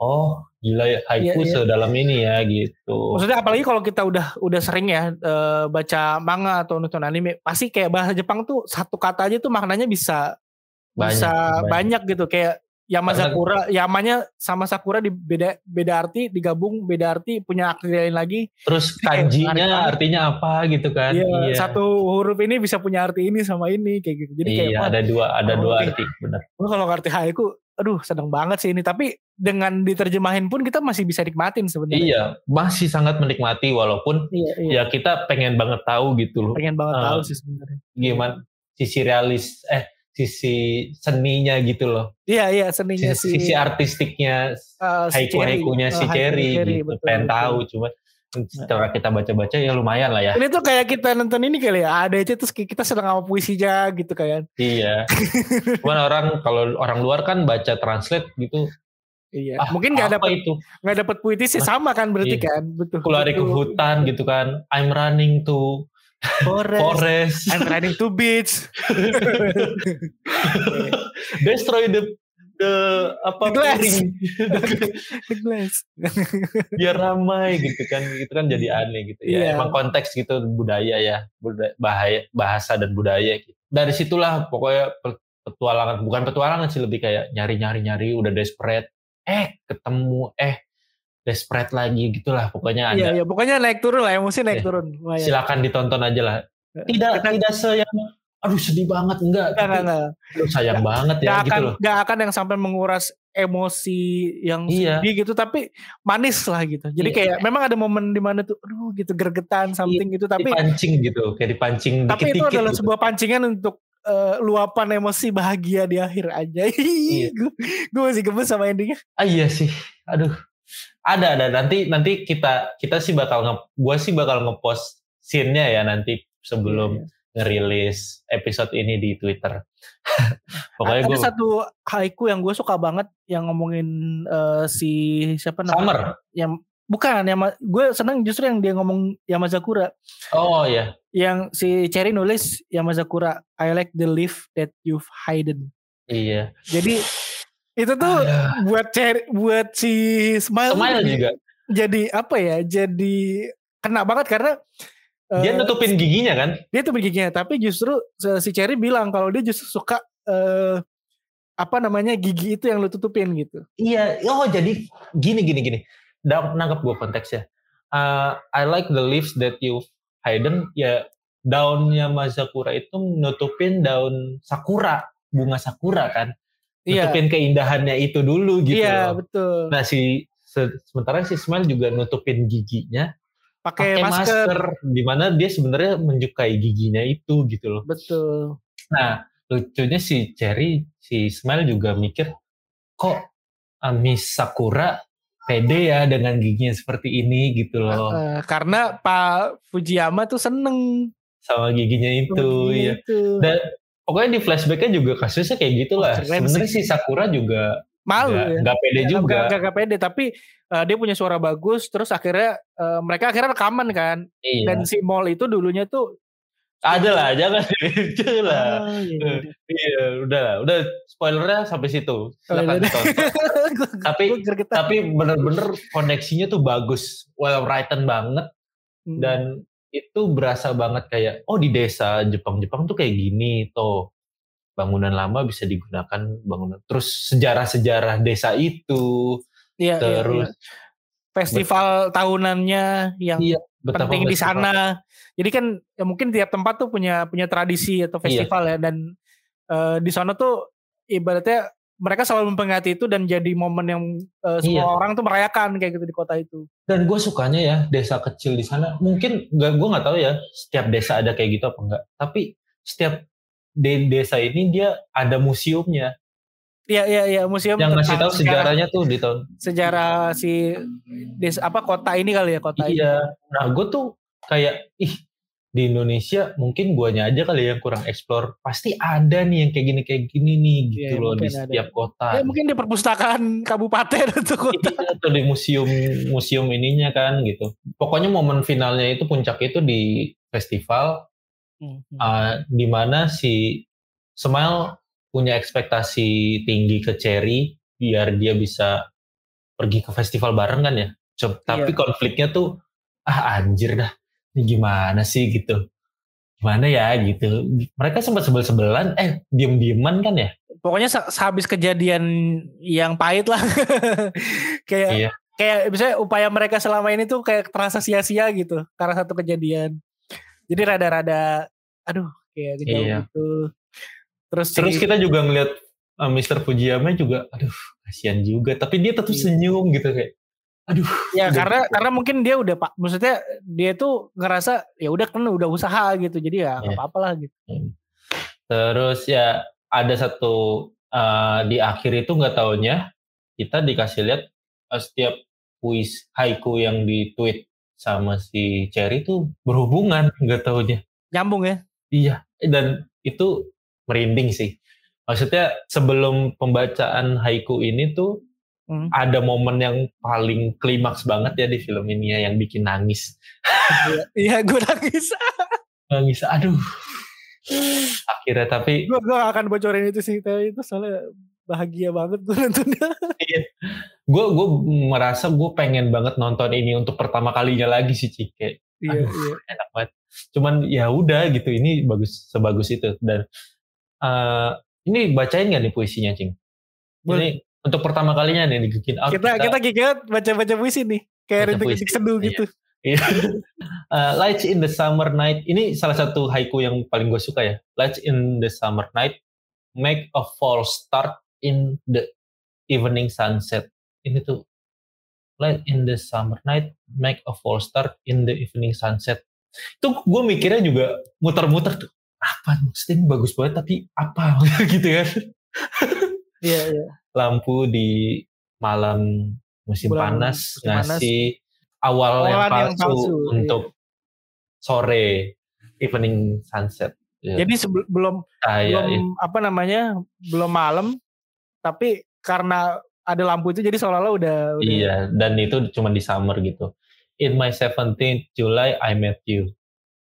oh gila ya haiku Iya, iya. sedalam ini ya gitu. Maksudnya apalagi kalau kita udah udah sering ya eh, baca manga atau nonton anime, pasti kayak bahasa Jepang tuh satu kata aja tuh maknanya bisa bisa banyak, gitu kayak Yama Karena- Sakura, Yamanya sama Sakura di beda beda arti digabung beda arti punya arti lain lagi. Terus Kayak kanjinya artinya apa gitu kan? Iya, satu huruf ini bisa punya arti ini sama ini kayak gitu. Jadi kayak iya, wah, ada dua ada oh, dua oke. arti, benar. kalau ngerti haiku, aduh seneng banget sih ini. Tapi dengan diterjemahin pun kita masih bisa nikmatin sebenarnya. Iya, masih sangat menikmati walaupun iya, iya. ya kita pengen banget tahu gitu loh. Pengen banget Ah. tahu sih sebenarnya. Gimana sisi realis eh sisi seninya gitu loh. Iya iya seninya Sisi, si sisi artistiknya uh, si haiku haikunya Cherry. si Oh, Cherry Cherry, gitu. betul, Pengen betul. tahu cuma setelah kita baca-baca ya lumayan lah ya. Ini tuh kayak kita nonton ini kali ya ADC terus kayak kita sedang sama puisinya gitu kan. Iya. Cuman orang kalau orang luar kan baca translate gitu. Iya. Ah, Mungkin nggak apa dapat itu? nggak dapat puitisnya sama kan berarti Iya. kan. Betul. Lari ke betul. hutan gitu kan. I'm running to Forest. forest. I'm running to beach. Destroy the the apa The glass. piring. The glass. biar ramai gitu kan itu kan jadi aneh gitu ya Iya. emang konteks gitu budaya ya bahaya bahasa dan budaya gitu dari situlah pokoknya pe- petualangan bukan petualangan sih lebih kayak nyari nyari nyari udah desperate eh ketemu eh desperate lagi gitulah pokoknya ada Iya iya pokoknya naik turun lah emosi naik Iya. turun. Lumayan. silakan ditonton aja lah tidak Kita- tidak se yang aduh sedih banget enggak Enggak, tapi enggak, enggak. aduh, sayang banget ya Nggak gitu akan loh nggak akan yang sampai menguras emosi yang Iya. sedih gitu tapi manis lah gitu. Jadi Iya. kayak memang ada momen di mana tuh aduh gitu gergetan something gitu tapi dipancing gitu kayak dipancing tapi itu dikit-dikit adalah gitu. sebuah pancingan untuk eh, luapan emosi bahagia di akhir aja. Iya. gue, gue masih gemes sama endingnya. Ah iya sih, aduh. Ada ada nanti nanti kita kita sih bakal nge, gua sih bakal ngepost scene-nya ya nanti sebelum Iya, ngerilis episode ini di Twitter. Pokoknya Ada satu haiku yang gue suka banget yang ngomongin eh, si siapa namanya? Summer. Yang bukan yang gue seneng justru yang dia ngomong Yamazakura Oh ya, yang si Cherry nulis Yamazakura I like the life that you've hidden. iya. Jadi itu tuh Aduh. buat Cherry buat si Smile, Smile juga. jadi apa ya? Jadi kena banget karena Dia eh, nutupin giginya kan? dia tuh giginya tapi justru si Cherry bilang kalau dia justru suka eh, apa namanya gigi itu yang lu tutupin gitu. Iya. Oh jadi gini gini gini. Da, nangkep gue konteksnya. Uh, I like the leaves that you've hidden. Ya daunnya Mazakura itu nutupin daun sakura, bunga sakura kan? Iya. Nutupin keindahannya itu dulu gitu. Iya loh. betul. Nah si se- sementara si Smile juga nutupin giginya Pakai masker. masker, di mana dia sebenarnya menyukai giginya itu gitu loh. Betul. Nah lucunya si Cherry si Smile juga mikir kok ah, Miss Sakura pede ya dengan giginya seperti ini gitu loh Eh, karena Pak Fujiyama tuh seneng sama giginya itu sama ya. gitu. Dan pokoknya di flashbacknya juga kasusnya kayak gitulah. Oh, Sebenarnya si Sakura juga Malu nggak ya. nggak pede juga. Gak, gak, gak pede tapi eh, dia punya suara bagus terus akhirnya eh, mereka akhirnya rekaman kan Iya. dan si mall itu dulunya tuh Ada lah, jangan jangan lah. Ah, iya, Eh, Iya, udah lah. Udah spoilernya sampai situ. Oh, iya, Silakan iya. ditonton. Gua- Tapi-. Tapi bener-bener koneksinya tuh bagus, well written banget Hmm. dan itu berasa banget kayak oh di desa Jepang-Jepang tuh kayak gini tuh bangunan lama bisa digunakan bangunan terus sejarah-sejarah desa itu Iya, iya, terus iya. festival tahunannya yang Iya, penting di festival- sana. Jadi kan ya mungkin tiap tempat tuh punya punya tradisi atau Iya. festival ya dan eh, di sana tuh ibaratnya mereka selalu memperingati itu dan jadi momen yang eh, semua Iya. orang tuh merayakan kayak gitu di kota itu. dan gue sukanya ya desa kecil di sana mungkin nggak gue nggak tahu ya setiap desa ada kayak gitu apa enggak tapi setiap de- desa ini dia ada museumnya Iya iya iya museum yang ngasih tahu sejarahnya tuh di tahun sejarah si desa apa kota ini kali ya kota ini. iya nah gue tuh kayak ih di Indonesia mungkin guanya aja kali yang kurang explore pasti ada nih yang kayak gini kayak gini nih gitu Iya, loh di mungkin ada. setiap kota Ya mungkin di perpustakaan kabupaten atau kota. Iya, atau di museum museum ininya kan gitu pokoknya momen finalnya itu puncak itu di festival Hmm. uh, di mana si Smile punya ekspektasi tinggi ke Cherry biar dia bisa pergi ke festival bareng kan ya. So, tapi konfliknya tuh ah anjir dah. Ini gimana sih gitu. Gimana ya gitu. Mereka sempat sebel-sebelan eh diem-dieman kan ya? pokoknya se- sehabis kejadian yang pahit lah kayak Iya. kayak misalnya upaya mereka selama ini tuh kayak terasa sia-sia gitu karena satu kejadian jadi rada-rada aduh kayak kejauh Iya. gitu terus si- Terus kita juga ngeliat uh, Mr. Fujiyama juga aduh kasihan juga tapi dia tetap Iya. senyum gitu kayak aduh ya udah karena gitu. karena mungkin dia udah pak maksudnya dia tuh ngerasa ya udah kan udah usaha gitu jadi ya nggak Iya. apa-apa lah gitu Terus ya ada satu uh, di akhir itu nggak taunya kita dikasih lihat uh, setiap puisi haiku yang di tweet sama si Cherry itu berhubungan nggak taunya. Nyambung ya? Iya, dan itu merinding sih. Maksudnya sebelum pembacaan haiku ini tuh Hmm. Ada momen yang paling klimaks banget ya di film ini ya yang bikin nangis. Iya, gue nangis. nangis, aduh. Akhirnya tapi gue gue akan bocorin itu sih, tapi itu soalnya bahagia banget gue nontonnya. Iya. Gue gue merasa gue pengen banget nonton ini untuk pertama kalinya lagi sih Cike. Iya, aduh, iya. enak banget. Cuman ya udah gitu, ini bagus sebagus itu dan uh, ini bacain gak nih puisinya, Cing? Boleh. Ini untuk pertama kalinya nih di Geekin Out. Kita kita, kita baca-baca puisi nih. Kayak rintik-rintik seduh iya. gitu. uh, Lights in the Summer Night. Ini salah satu haiku yang paling gue suka ya. Lights in the Summer Night. Make a false start in the evening sunset. Ini tuh. Light in the summer night. Make a false start in the evening sunset. Itu gue mikirnya juga muter-muter tuh. Apa maksudnya ini bagus banget tapi apa gitu kan. Iya, iya lampu di malam musim Bulan panas musim ngasih panas. awal yang palsu, yang palsu iya. untuk iya. sore evening sunset. Ya. Jadi sebelum ah, iya, belum iya. apa namanya belum malam tapi karena ada lampu itu jadi seolah-olah udah, udah Iya, dan itu cuma di summer gitu. In my 17th July I met you.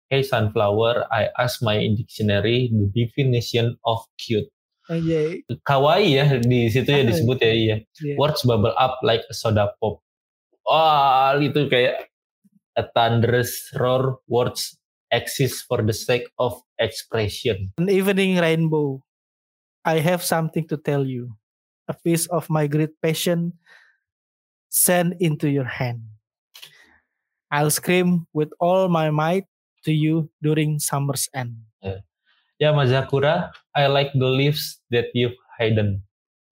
Hey sunflower, I asked my dictionary the definition of cute. Anjay. Kawaii ya di situ ya disebut ya iya. Yeah. Words bubble up like a soda pop. Wah, oh, itu kayak a thunderous roar words exist for the sake of expression. An evening rainbow. I have something to tell you. A piece of my great passion sent into your hand. I'll scream with all my might to you during summer's end. Yeah. Yamazakura, I like the leaves that you've hidden.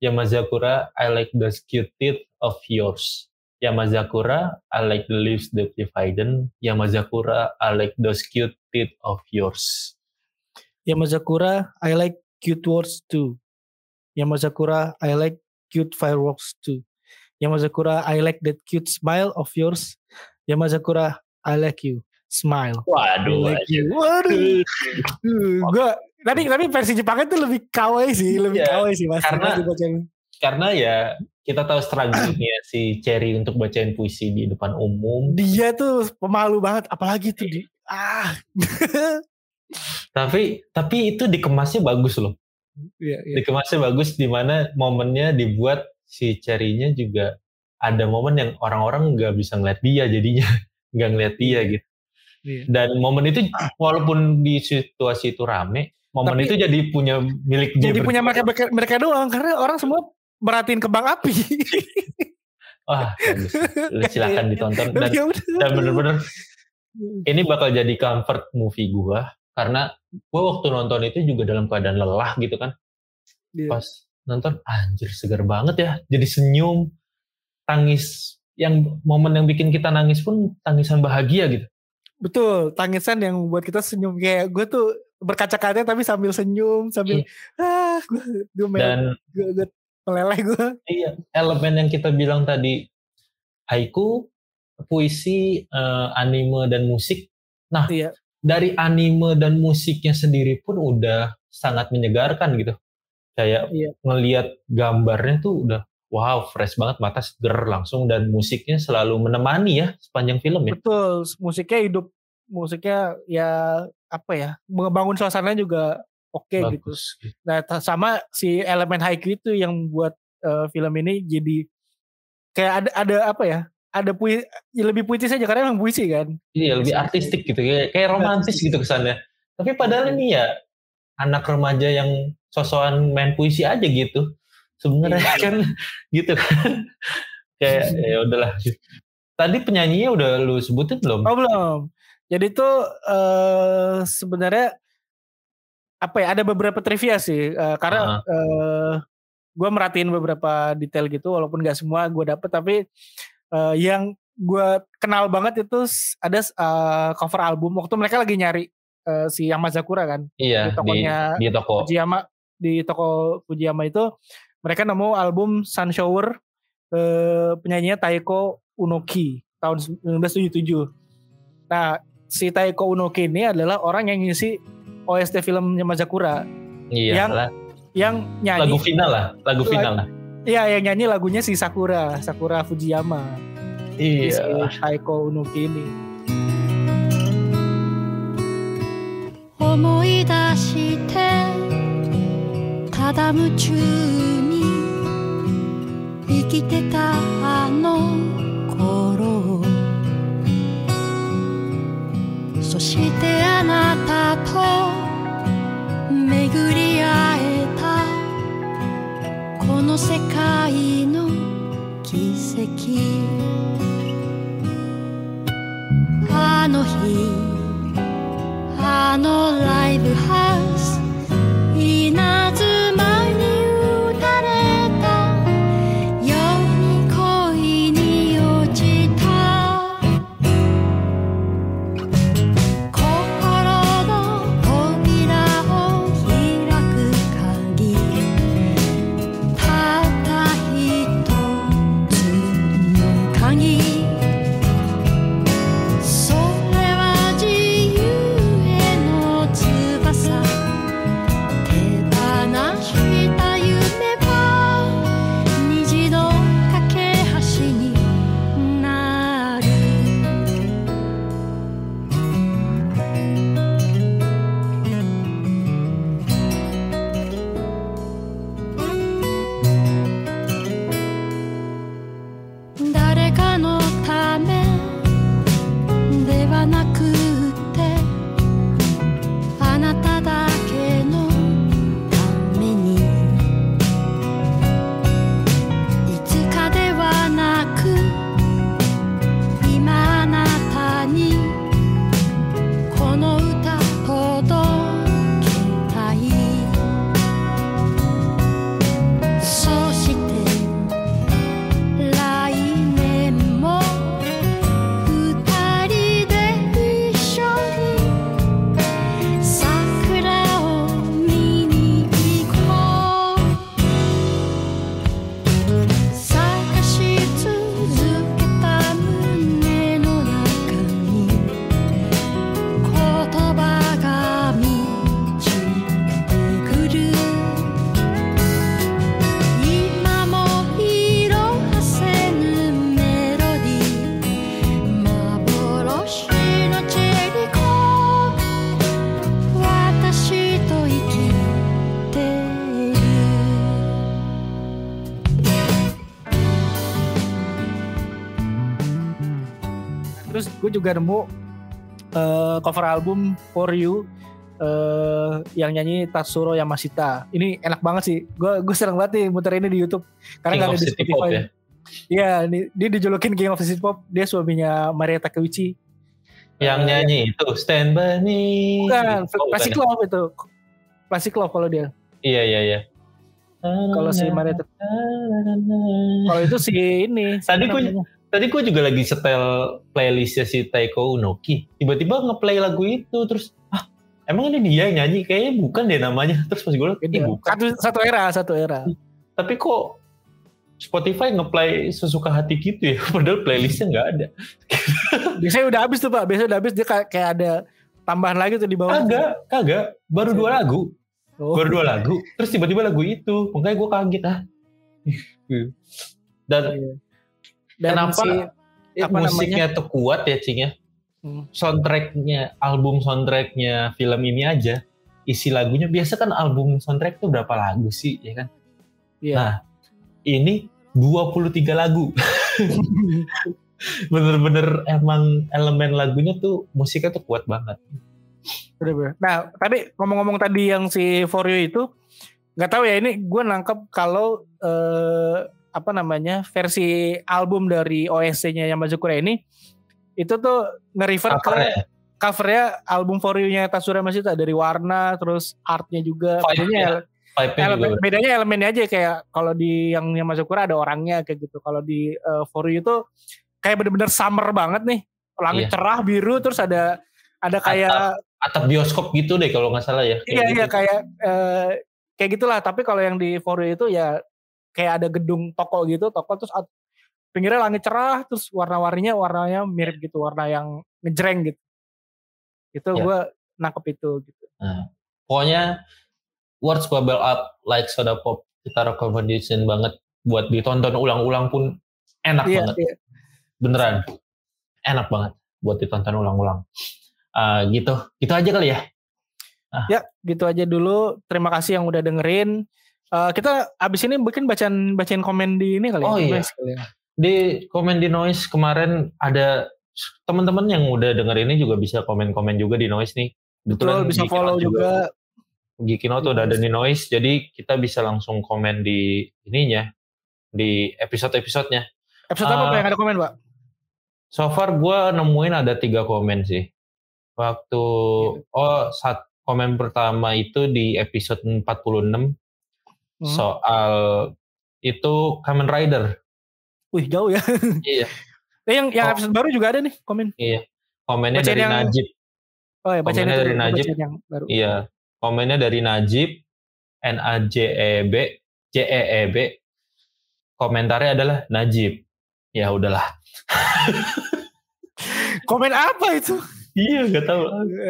Yamazakura, I like the cute teeth of yours. Yamazakura, I like the leaves that you've hidden. Yamazakura, I like those cute teeth of yours. Yamazakura, I like cute words too. Yamazakura, I like cute fireworks too. Yamazakura, I like that cute smile of yours. Yamazakura, I like you smile. Waduh. Like you. Waduh. Gue tapi tapi versi Jepang itu lebih kawaii sih, lebih yeah, kawaii sih mas. Karena karena ya kita tahu struggle-nya si Cherry untuk bacain puisi di depan umum. Dia tuh pemalu banget, apalagi tuh di ah. tapi tapi itu dikemasnya bagus loh. Iya, iya. Dikemasnya bagus di mana momennya dibuat si Cherry-nya juga ada momen yang orang-orang nggak bisa ngeliat dia jadinya nggak ngeliat dia iya. gitu. Iya. Dan momen itu walaupun di situasi itu rame, momen Tapi, itu jadi punya milik dia. Jadi punya mereka mereka doang karena orang semua merhatiin kembang api. Wah, silakan ditonton dan, ya dan bener-bener ini bakal jadi comfort movie gua karena gua waktu nonton itu juga dalam keadaan lelah gitu kan. Yeah. Pas nonton anjir segar banget ya. Jadi senyum, tangis yang momen yang bikin kita nangis pun tangisan bahagia gitu. Betul, tangisan yang membuat kita senyum kayak gue tuh berkaca-kaca tapi sambil senyum, sambil iya. ah gue gue Dan gue, gue meleleh gue. Iya, elemen yang kita bilang tadi haiku, puisi, uh, anime dan musik. Nah, iya. Dari anime dan musiknya sendiri pun udah sangat menyegarkan gitu. Kayak iya. ngelihat gambarnya tuh udah wow fresh banget mata seger langsung dan musiknya selalu menemani ya sepanjang film ya. Betul, musiknya hidup, musiknya ya apa ya, membangun suasana juga oke okay gitu. gitu. Nah sama si elemen haiku itu yang buat uh, film ini jadi kayak ada ada apa ya, ada pui, ya lebih puitis aja karena emang puisi kan. Iya lebih artistik gitu, kayak, kayak romantis gitu kesannya. Tapi padahal ini ya anak remaja yang sosokan main puisi aja gitu sebenarnya iya. kan gitu kan kayak ya udahlah tadi penyanyinya udah lu sebutin belum oh belum jadi tuh uh, sebenarnya apa ya ada beberapa trivia sih uh, karena uh -huh. uh, eh, gue merhatiin beberapa detail gitu walaupun gak semua gue dapet tapi uh, yang gue kenal banget itu ada uh, cover album waktu mereka lagi nyari uh, si Yamazakura kan iya di tokonya di, di toko Fujiyama di toko Fujiyama itu mereka nemu album Sun Shower eh, penyanyinya Taiko Unoki tahun 1977. Nah, si Taiko Unoki ini adalah orang yang ngisi OST filmnya Mazakura Iya Yang- lah. yang nyanyi Lagu final lah, Lagu- final lah. Iya, yang nyanyi lagunya si Sakura, Sakura Fujiyama. Si Iya. Taiko Unoki ini. 思い出してただ夢中に生きてたあの頃そしてあなたと巡り の世界の奇跡。あの日あのライブハウス。Juga nemu eh, cover album For You eh, yang nyanyi Tatsuro Yamashita. Ini enak banget sih. Gue gue seneng banget nih muter ini di YouTube karena nggak of ada di Spotify. ya. Iya, ini- dia dijulukin King of City Pop. Dia suaminya Maria Takeuchi. Yang Eh, nyanyi itu Stand By Me. Bukan, Oh, Classic bukan ya? Love itu. Classic Love kalau dia. Iya iya iya. Kalau si Maria Tak- Kalau itu si ini. Tadi namanya? Tadi gue juga lagi setel playlistnya si Taiko Unoki. Tiba-tiba ngeplay lagu itu terus ah emang ini dia yang nyanyi kayaknya bukan deh namanya. Terus pas gue Beda. "Ih, bukan. Satu, satu era, satu era. Tapi kok Spotify ngeplay sesuka hati gitu ya. Padahal playlistnya nggak ada. Biasanya udah habis tuh pak. Biasanya udah habis dia kayak, kayak ada tambahan lagi tuh di bawah. Kagak, kagak. Baru dua lagu. Oh. Baru dua lagu. Terus tiba-tiba lagu itu. Makanya gue kaget ah. Dan Dan Kenapa si, ya, apa musiknya tuh kuat ya Cing ya. Hmm. Soundtracknya, album soundtracknya film ini aja. Isi lagunya, biasa kan album soundtrack tuh berapa lagu sih ya kan. Iya. Nah, ini 23 lagu. Bener-bener emang elemen lagunya tuh musiknya tuh kuat banget. Nah, tadi ngomong-ngomong tadi yang si For You itu, nggak tahu ya ini gue nangkep kalau eh, apa namanya versi album dari OST-nya Yamazakura ini itu tuh nge-refer ke Covernya, album For You-nya Tatsura Mashita dari warna terus artnya juga bedanya elemen, bedanya elemennya aja kayak kalau di yang Yamazakura ada orangnya kayak gitu kalau di eh, For You itu kayak bener-bener summer banget nih langit Iya. cerah biru terus ada ada kayak Atap bioskop gitu deh kalau nggak salah ya. Kayak iya gitu. iya kayak eh, kayak gitulah. Tapi kalau yang di For You itu ya kayak ada gedung toko gitu, toko terus pinggirnya langit cerah, terus warna-warninya warnanya mirip gitu, warna yang ngejreng gitu. Itu Ya. gue nangkep itu gitu. Nah, pokoknya words bubble up like soda pop kita recommendation banget buat ditonton ulang-ulang pun enak Iya, banget iya. beneran enak banget buat ditonton ulang-ulang Ah, gitu gitu aja kali ya Ya, gitu aja dulu. Terima kasih yang udah dengerin. Eh, kita abis ini mungkin bacaan bacain komen di ini kali Oh, ya. iya. Noise kali ya. di komen di noise kemarin ada teman-teman yang udah denger ini juga bisa komen-komen juga di noise nih Betul, bisa Geekin follow juga. Geekin Out Di udah ada di noise jadi kita bisa langsung komen di ininya di episode-episodenya Episode apa Ah. Pak, yang ada komen, Pak? So far gue nemuin ada tiga komen sih. Waktu Iya. oh saat komen pertama itu di episode 46 Hmm. soal itu Kamen Rider. Wih, jauh ya. Iya, Eh, yang yang Oh. episode baru juga ada nih komen. iya. Komennya dari yang- Najib. Oh ya, Komennya itu dari Najib. yang baru. Iya. Komennya dari Najib N A J E B J E E B. Komentarnya adalah Najib. Ya udahlah. Komen apa itu? Iya, gak tahu.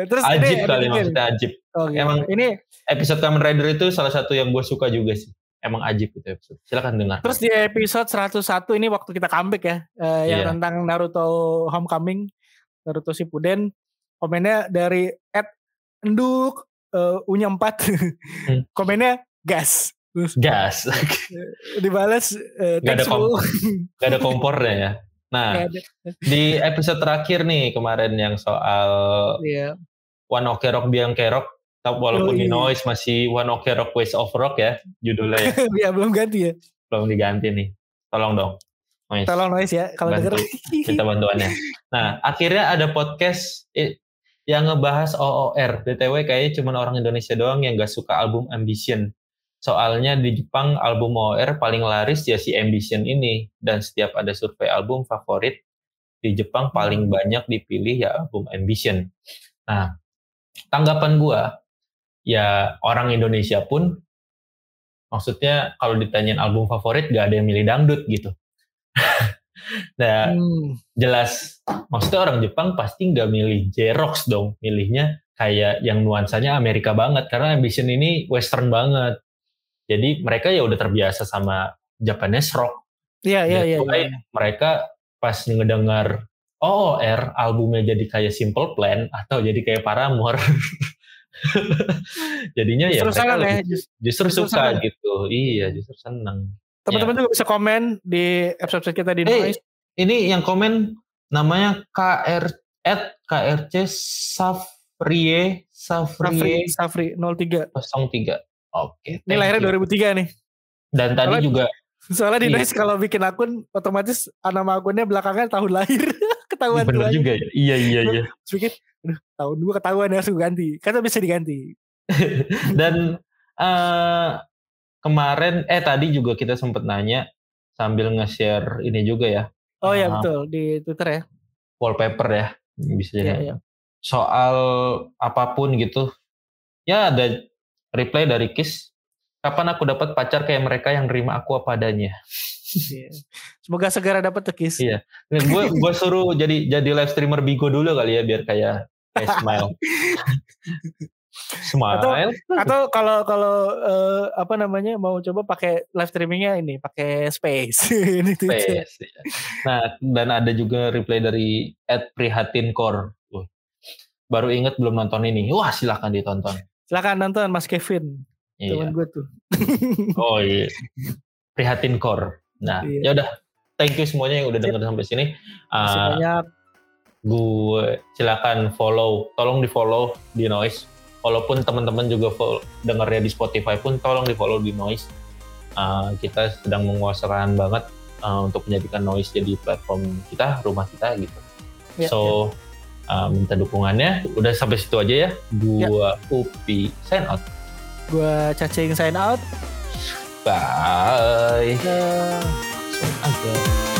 Terus ini Ajib ada kali ini. maksudnya Ajib. Oh, gitu. Emang- ini Episode Kamen Rider itu salah satu yang gue suka juga sih. Emang Ajib itu episode. Silakan dengar. terus di episode 101 ini waktu kita comeback ya, eh, yang Iya. tentang Naruto Homecoming, Naruto Shippuden, komennya dari Ed Enduk eh, Unya 4. Hmm. komennya gas. Terus gas. dibalas eh, Nggak ada bro. Gak ada kompornya ya. Nah, di episode terakhir nih kemarin yang soal Iya. One Ok Rock Biang Kerok, tapi walaupun di Yoi. noise masih One Ok Rock Ways of Rock ya judulnya ya, ya belum ganti ya. belum diganti nih. Tolong dong. Noise. Tolong noise ya kalau denger. Minta bantuannya. Nah, akhirnya ada podcast yang ngebahas OOR. BTW kayaknya cuma orang Indonesia doang yang gak suka album Ambition. Soalnya di Jepang album OOR paling laris ya si Ambition ini. Dan setiap ada survei album favorit, di Jepang paling banyak dipilih ya album Ambition. Nah, tanggapan gua ya orang Indonesia pun maksudnya kalau ditanyain album favorit gak ada yang milih dangdut gitu. nah, Hmm. jelas maksudnya orang Jepang pasti nggak milih J-Rocks dong milihnya kayak yang nuansanya Amerika banget karena Ambition ini western banget jadi mereka ya udah terbiasa sama Japanese rock Iya iya iya. iya. mereka pas ngedengar OOR albumnya jadi kayak Simple Plan atau jadi kayak Paramore jadinya ya Justru mereka senang ya. lebih- Just- justru justru suka senang. gitu iya justru seneng Teman-teman juga bisa komen di episode kita di Eh, noise. ini yang komen namanya KR at KRC Safrie Safri Safrie Safri 03. 03. Oke. Ini lahirnya 2003 nih. Dan tadi Soalnya- juga Soalnya di Iya. noise kalau bikin akun otomatis nama akunnya belakangnya tahun lahir. ketahuan bener tuanya. juga ya. Iya iya iya. Terus bikin, aduh tahun gua ketahuan harus gua ganti. Kata bisa diganti. Dan eh, kemarin eh tadi juga kita sempat nanya sambil nge-share ini juga ya Oh ya Ah. betul di Twitter ya. wallpaper ya bisa jadi Iya, iya. soal apa pun gitu ya ada reply dari Kiss kapan aku dapat pacar kayak mereka yang nerima aku apa adanya Iya. Semoga segera dapat tekis. Iya. gue gue suruh jadi jadi live streamer Bigo dulu kali ya biar kayak kayak smile smile Atau kalau kalau eh, apa namanya mau coba pakai live streamingnya ini pakai space. Space, ya. Nah, dan ada juga reply dari Ed Prihatin Core. Baru inget belum nonton ini. Wah, silakan ditonton. Silakan nonton Mas Kevin. Teman Iya. gue tuh. Oh iya. Prihatin Core. Nah, Iya. ya udah. Thank you semuanya yang udah denger sampai sini. Masih Ah, banyak. gue silakan follow, tolong di follow di Noise. Walaupun teman-teman juga follow, dengernya di Spotify pun tolong di follow di Noise. Ah, kita sedang menguasakan banget ah, untuk menjadikan Noise jadi platform kita, rumah kita gitu. Ya, so uh, minta dukungannya. Udah sampai situ aja ya. Iya. Gua ya. Upi sign out. Gua cacing sign out. Bye. Bye. Langsung aja.